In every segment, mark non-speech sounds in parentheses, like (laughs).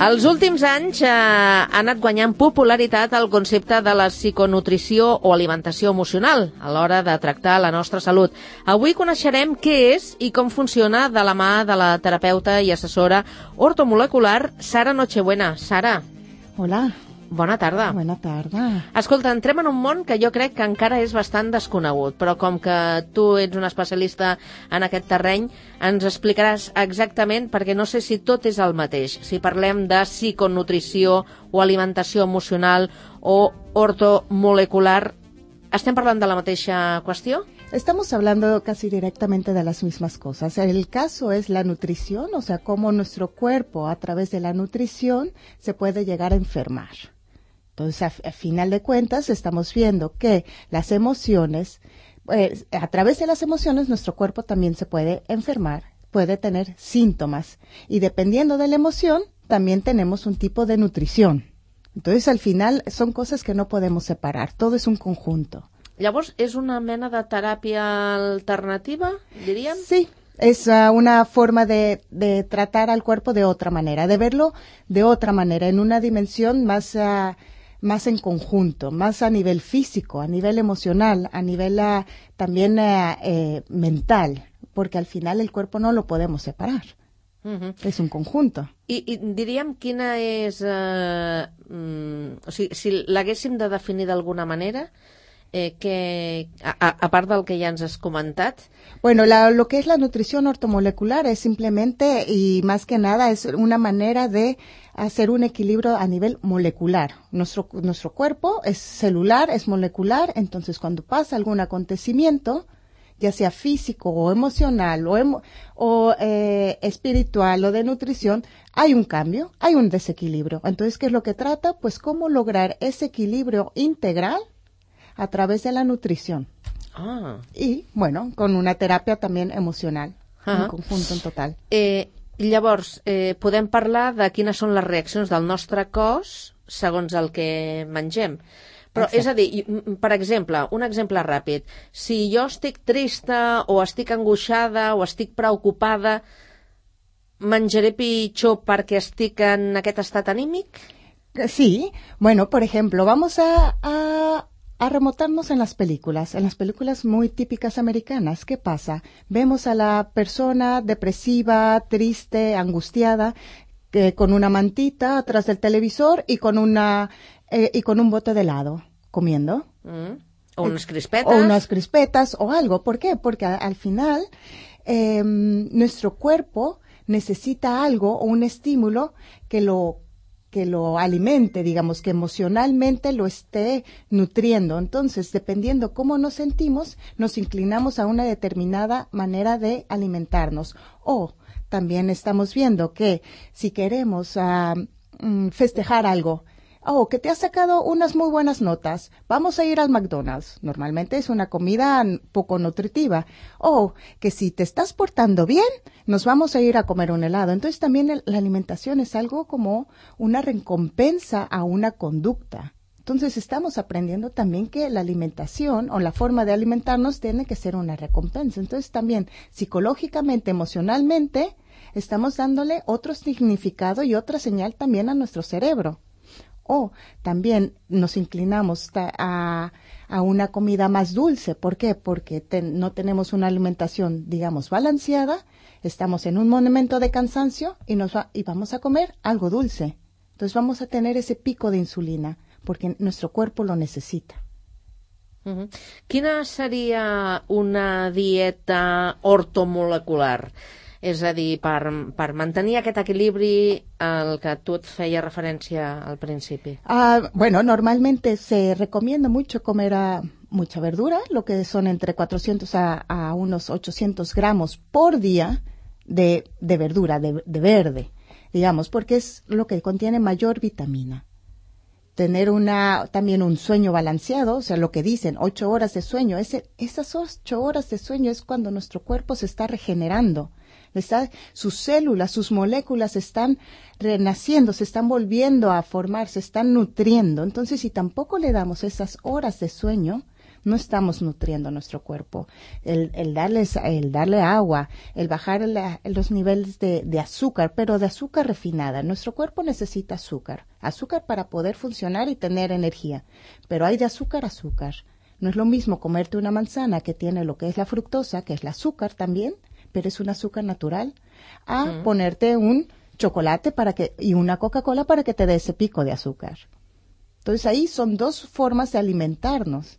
Els últims anys eh, ha anat guanyant popularitat el concepte de la psiconutrició o alimentació emocional a l'hora de tractar la nostra salut. Avui coneixerem què és i com funciona de la mà de la terapeuta i assessora ortomolecular Sara Nochebuena. Sara. Hola. Bona tarda. Bona tarda. Escolta, entrem en un món que jo crec que encara és bastant desconegut, però com que tu ets un especialista en aquest terreny, ens explicaràs exactament, perquè no sé si tot és el mateix. Si parlem de psiconutrició o alimentació emocional o ortomolecular, estem parlant de la mateixa qüestió? Estamos hablando casi directamente de las mismas cosas. El caso es la nutrición, o sea, cómo nuestro cuerpo a través de la nutrición se puede llegar a enfermar. Entonces, a, a, final de cuentas, estamos viendo que las emociones, pues, a través de las emociones, nuestro cuerpo también se puede enfermar, puede tener síntomas. Y dependiendo de la emoción, también tenemos un tipo de nutrición. Entonces, al final, son cosas que no podemos separar. Todo es un conjunto. Llavors, és una mena de teràpia alternativa, diríem? Sí, es uh, una forma de, de, tratar al cuerpo de otra manera, de verlo de otra manera, en una dimensión más... Uh, más en conjunto, más a nivel físico, a nivel emocional, a nivel uh, también uh, eh, mental, porque al final el cuerpo no lo podemos separar. Uh -huh. És un conjunto. I, i diríem quina és... Eh, mm, o sigui, si l'haguéssim de definir d'alguna manera, eh, que, a, a, part del que ja ens has comentat. Bueno, la, lo que es la nutrición ortomolecular es simplemente y más que nada es una manera de hacer un equilibrio a nivel molecular. Nuestro, nuestro cuerpo es celular, es molecular, entonces cuando pasa algún acontecimiento, ya sea físico o emocional o, emo o eh, espiritual o de nutrición, hay un cambio, hay un desequilibrio. Entonces, ¿qué es lo que trata? Pues cómo lograr ese equilibrio integral a través de la nutrición. Ah. Y, bueno, con una terapia también emocional, ah. en conjunto en total. Eh, llavors, eh, podem parlar de quines són les reaccions del nostre cos segons el que mengem. Però, Exacte. és a dir, per exemple, un exemple ràpid. Si jo estic trista o estic angoixada o estic preocupada, menjaré pitjor perquè estic en aquest estat anímic? Sí, bueno, por ejemplo, vamos a, a, a remontarnos en las películas, en las películas muy típicas americanas. ¿Qué pasa? Vemos a la persona depresiva, triste, angustiada, eh, con una mantita atrás del televisor y con una eh, y con un bote de helado comiendo. Mm. O unas crispetas. O unas crispetas o algo. ¿Por qué? Porque a, al final eh, nuestro cuerpo necesita algo o un estímulo que lo que lo alimente, digamos, que emocionalmente lo esté nutriendo. Entonces, dependiendo cómo nos sentimos, nos inclinamos a una determinada manera de alimentarnos. O también estamos viendo que si queremos uh, festejar algo, oh, que te has sacado unas muy buenas notas, vamos a ir al McDonald's. Normalmente es una comida poco nutritiva. Oh, que si te estás portando bien, nos vamos a ir a comer un helado. Entonces también la alimentación es algo como una recompensa a una conducta. Entonces estamos aprendiendo también que la alimentación o la forma de alimentarnos tiene que ser una recompensa. Entonces también psicológicamente, emocionalmente, estamos dándole otro significado y otra señal también a nuestro cerebro o también nos inclinamos a, a, una comida más dulce. ¿Por qué? Porque no tenemos una alimentación, digamos, balanceada, estamos en un momento de cansancio y, nos va, y vamos a comer algo dulce. Entonces vamos a tener ese pico de insulina porque nuestro cuerpo lo necesita. Quina seria una dieta ortomolecular? És a dir, per, per mantenir al que et feia referència al principi. Uh, bueno, normalmente se recomienda mucho comer uh, mucha verdura, lo que son entre 400 a, a unos 800 gramos por día de, de verdura, de, de verde, digamos, porque es lo que contiene mayor vitamina tener una, también un sueño balanceado, o sea, lo que dicen, ocho horas de sueño, ese, esas ocho horas de sueño es cuando nuestro cuerpo se está regenerando, está, sus células, sus moléculas están renaciendo, se están volviendo a formar, se están nutriendo. Entonces, si tampoco le damos esas horas de sueño, no estamos nutriendo nuestro cuerpo. El, el, darles, el darle agua, el bajar los niveles de, de, azúcar, pero de azúcar refinada. Nuestro cuerpo necesita azúcar, azúcar para poder funcionar y tener energía. Pero hay de azúcar a azúcar. No es lo mismo comerte una manzana que tiene lo que es la fructosa, que es el azúcar también, pero es un azúcar natural, a ponerte un chocolate para que, y una Coca-Cola para que te dé ese pico de azúcar. Entonces ahí son dos formas de alimentarnos.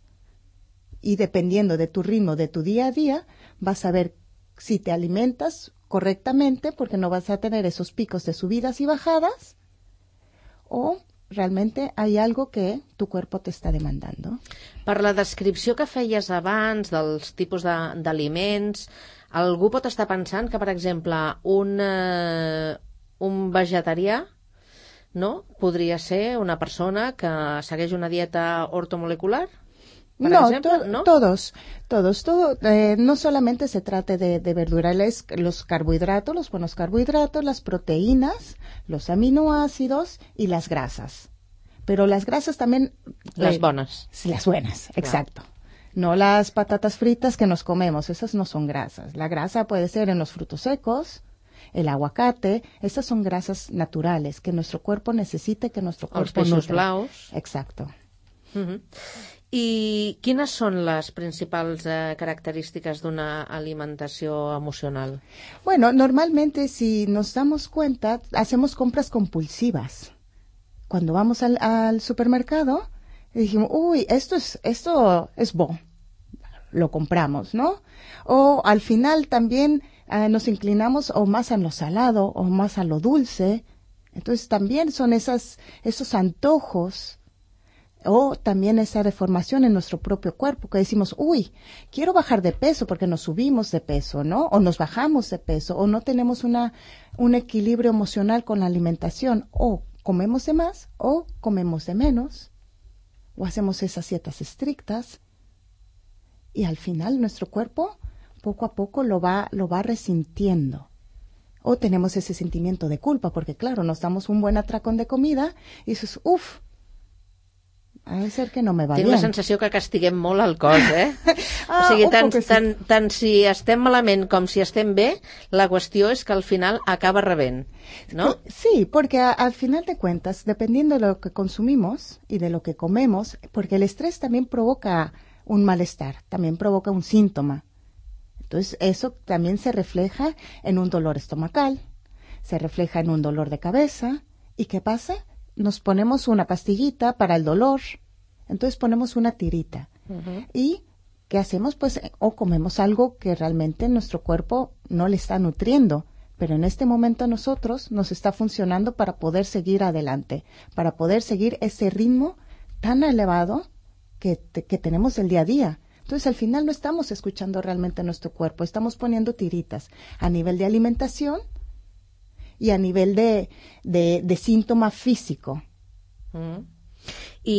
Y dependiendo de tu ritmo, de tu día a día, vas a ver si te alimentas correctamente porque no vas a tener esos picos de subidas y bajadas o realmente hay algo que tu cuerpo te está demandando. Per la descripció que feies abans dels tipus d'aliments, algú pot estar pensant que, per exemple, un, eh, un vegetarià no? Podria ser una persona que segueix una dieta ortomolecular, no, ¿no? todos, todos, todo, eh, no solamente se trata de, de verduras, los carbohidratos, los buenos carbohidratos, las proteínas, los aminoácidos y las grasas. Pero las grasas también... Las eh, buenas. Las buenas, exacto. No las patatas fritas que nos comemos, esas no son grasas. La grasa puede ser en los frutos secos, el aguacate, estas son grasas naturales que nuestro cuerpo necesita que nuestro cuerpo Els peixos blaus. Exacto. Uh -huh. I quines són les principals eh, característiques d'una alimentació emocional? Bueno, normalmente si nos damos cuenta, hacemos compras compulsivas. Cuando vamos al, al supermercado, dijimos, uy, esto es, esto es bon. Lo compramos, ¿no? O al final también Ah, nos inclinamos o más a lo salado o más a lo dulce. Entonces también son esas, esos antojos o también esa deformación en nuestro propio cuerpo que decimos, uy, quiero bajar de peso porque nos subimos de peso, ¿no? O nos bajamos de peso o no tenemos una, un equilibrio emocional con la alimentación o comemos de más o comemos de menos o hacemos esas dietas estrictas y al final nuestro cuerpo poco a poco lo va, lo va resintiendo. O tenemos ese sentimiento de culpa, porque claro, nos damos un buen atracón de comida y dices, uff, ha de ser que no me va Tinc la sensació que castiguem molt el cos, eh? (laughs) ah, o sigui, tant, sí. tant, tant si estem malament com si estem bé, la qüestió és que al final acaba rebent, ¿no? Sí, porque a, al final de cuentas, dependiendo de lo que consumimos y de lo que comemos, porque el estrés también provoca un malestar, también provoca un síntoma. Entonces, eso también se refleja en un dolor estomacal, se refleja en un dolor de cabeza. ¿Y qué pasa? Nos ponemos una pastillita para el dolor, entonces ponemos una tirita. ¿Y qué hacemos? Pues o comemos algo que realmente nuestro cuerpo no le está nutriendo, pero en este momento a nosotros nos está funcionando para poder seguir adelante, para poder seguir ese ritmo tan elevado que, que tenemos el día a día. Entonces, al final no estamos escuchando realmente a nuestro cuerpo, estamos poniendo tiritas a nivel de alimentación y a nivel de, de, de síntoma físico. Mm. I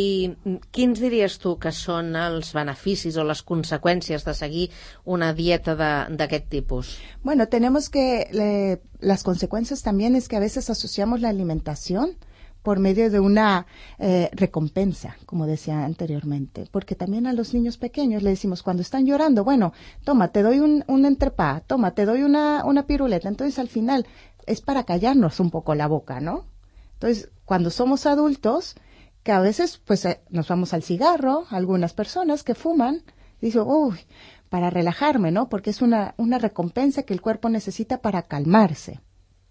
quins diries tu que són els beneficis o les conseqüències de seguir una dieta d'aquest tipus? Bueno, tenemos que le, las consecuencias también es que a veces asociamos la alimentación por medio de una eh, recompensa, como decía anteriormente, porque también a los niños pequeños le decimos cuando están llorando, bueno, toma, te doy un, un entrepá, toma, te doy una, una piruleta, entonces al final es para callarnos un poco la boca, ¿no? Entonces, cuando somos adultos, que a veces pues eh, nos vamos al cigarro, algunas personas que fuman, dicen, uy, para relajarme, ¿no? Porque es una, una recompensa que el cuerpo necesita para calmarse.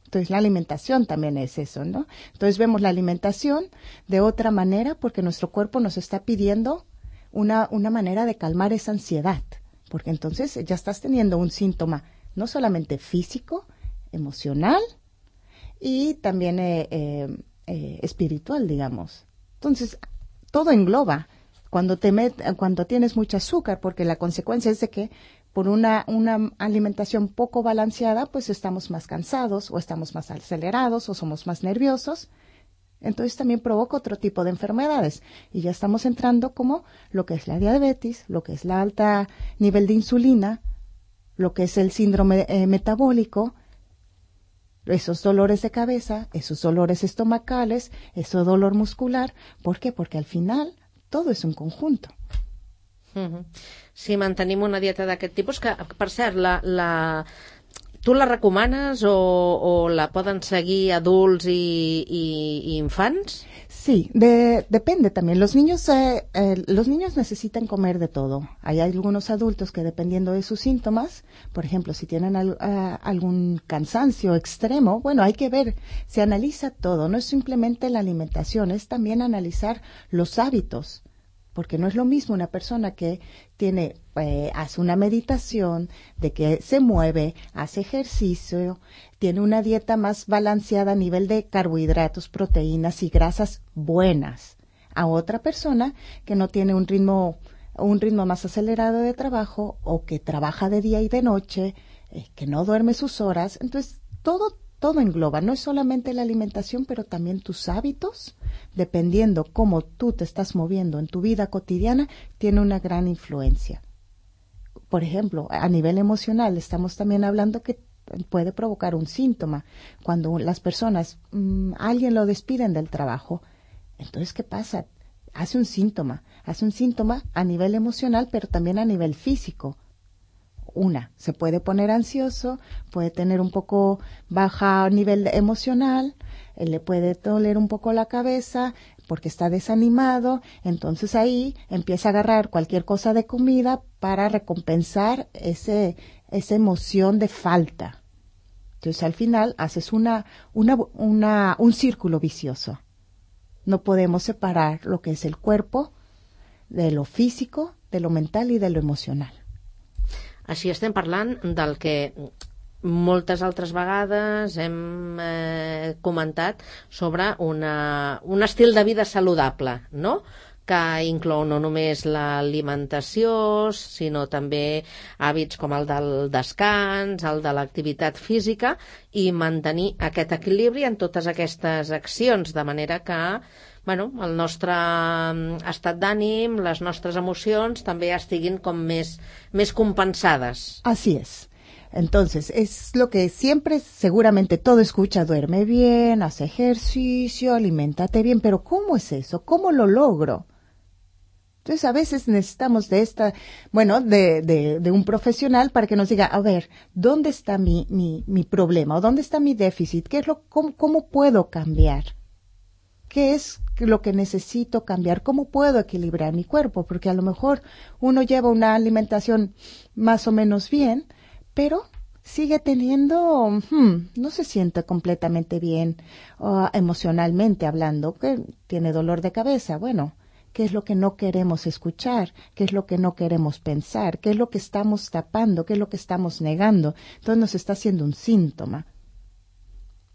Entonces la alimentación también es eso, ¿no? Entonces vemos la alimentación de otra manera porque nuestro cuerpo nos está pidiendo una, una manera de calmar esa ansiedad, porque entonces ya estás teniendo un síntoma no solamente físico, emocional y también eh, eh, eh, espiritual, digamos. Entonces, todo engloba cuando, te met, cuando tienes mucho azúcar, porque la consecuencia es de que por una, una alimentación poco balanceada, pues estamos más cansados o estamos más acelerados o somos más nerviosos. Entonces también provoca otro tipo de enfermedades. Y ya estamos entrando como lo que es la diabetes, lo que es la alta nivel de insulina, lo que es el síndrome eh, metabólico, esos dolores de cabeza, esos dolores estomacales, ese dolor muscular. ¿Por qué? Porque al final todo es un conjunto. Si mantenim una dieta d'aquest tipus, que, per cert, la, tu la recomanes o, o la poden seguir adults i, i infants? Sí, de, depende también. Los niños, eh, eh, los niños necesitan comer de todo. Hay algunos adultos que dependiendo de sus síntomas, por ejemplo, si tienen al, algún cansancio extremo, bueno, hay que ver, se analiza todo. No es simplemente la alimentación, es también analizar los hábitos porque no es lo mismo una persona que tiene, eh, hace una meditación, de que se mueve, hace ejercicio, tiene una dieta más balanceada a nivel de carbohidratos, proteínas y grasas buenas, a otra persona que no tiene un ritmo, un ritmo más acelerado de trabajo o que trabaja de día y de noche, eh, que no duerme sus horas. Entonces, todo todo engloba, no es solamente la alimentación, pero también tus hábitos, dependiendo cómo tú te estás moviendo en tu vida cotidiana, tiene una gran influencia. Por ejemplo, a nivel emocional, estamos también hablando que puede provocar un síntoma. Cuando las personas, mmm, alguien lo despiden del trabajo, entonces, ¿qué pasa? Hace un síntoma, hace un síntoma a nivel emocional, pero también a nivel físico una, se puede poner ansioso, puede tener un poco baja nivel emocional, eh, le puede doler un poco la cabeza porque está desanimado, entonces ahí empieza a agarrar cualquier cosa de comida para recompensar ese, esa emoción de falta. Entonces al final haces una, una, una, un círculo vicioso. No podemos separar lo que es el cuerpo de lo físico, de lo mental y de lo emocional. Així estem parlant del que moltes altres vegades hem eh, comentat sobre una, un estil de vida saludable, no? que inclou no només l'alimentació, sinó també hàbits com el del descans, el de l'activitat física i mantenir aquest equilibri en totes aquestes accions, de manera que bueno, el nostre mm, estat d'ànim, les nostres emocions també estiguin com més, més compensades. Así es. Entonces, es lo que siempre, seguramente todo escucha, duerme bien, hace ejercicio, alimentate bien, pero ¿cómo es eso? ¿Cómo lo logro? Entonces, a veces necesitamos de esta, bueno, de, de, de, un profesional para que nos diga, a ver, ¿dónde está mi, mi, mi problema? ¿O dónde está mi déficit? ¿Qué es lo, cómo, cómo puedo cambiar? ¿Qué es lo que necesito cambiar? ¿Cómo puedo equilibrar mi cuerpo? Porque a lo mejor uno lleva una alimentación más o menos bien, pero sigue teniendo, hmm, no se siente completamente bien uh, emocionalmente hablando, que tiene dolor de cabeza. Bueno, ¿qué es lo que no queremos escuchar? ¿Qué es lo que no queremos pensar? ¿Qué es lo que estamos tapando? ¿Qué es lo que estamos negando? Entonces nos está haciendo un síntoma.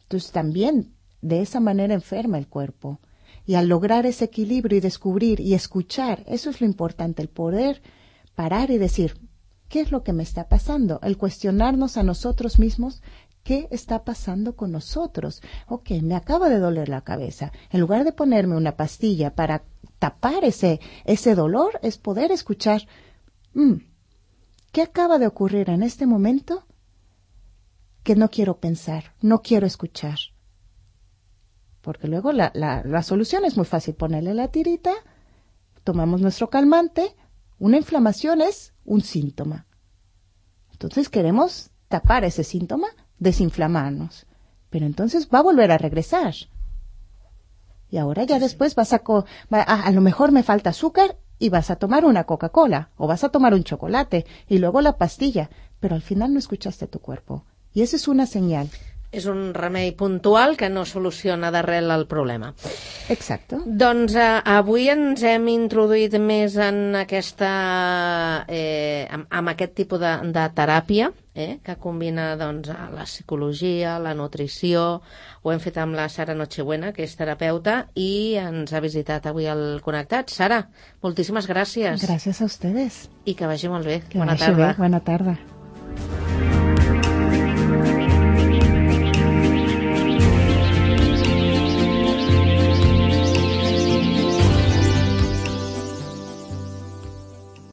Entonces también de esa manera enferma el cuerpo. Y al lograr ese equilibrio y descubrir y escuchar, eso es lo importante, el poder parar y decir, ¿qué es lo que me está pasando? El cuestionarnos a nosotros mismos, ¿qué está pasando con nosotros? Ok, me acaba de doler la cabeza. En lugar de ponerme una pastilla para tapar ese, ese dolor, es poder escuchar, mm, ¿qué acaba de ocurrir en este momento? que no quiero pensar, no quiero escuchar porque luego la, la, la solución es muy fácil, ponerle la tirita, tomamos nuestro calmante, una inflamación es un síntoma. Entonces queremos tapar ese síntoma, desinflamarnos, pero entonces va a volver a regresar. Y ahora ya después vas a, a, a lo mejor me falta azúcar y vas a tomar una Coca-Cola o vas a tomar un chocolate y luego la pastilla, pero al final no escuchaste tu cuerpo. Y esa es una señal. És un remei puntual que no soluciona d'arrel el problema. Exacte. Doncs eh, avui ens hem introduït més en aquesta, eh, amb, amb aquest tipus de, de teràpia, eh, que combina doncs, la psicologia, la nutrició, ho hem fet amb la Sara Nochebuena, que és terapeuta, i ens ha visitat avui al Connectat. Sara, moltíssimes gràcies. Gràcies a ustedes. I que vagi molt bé. Que Bona tarda. Bé. Bona tarda.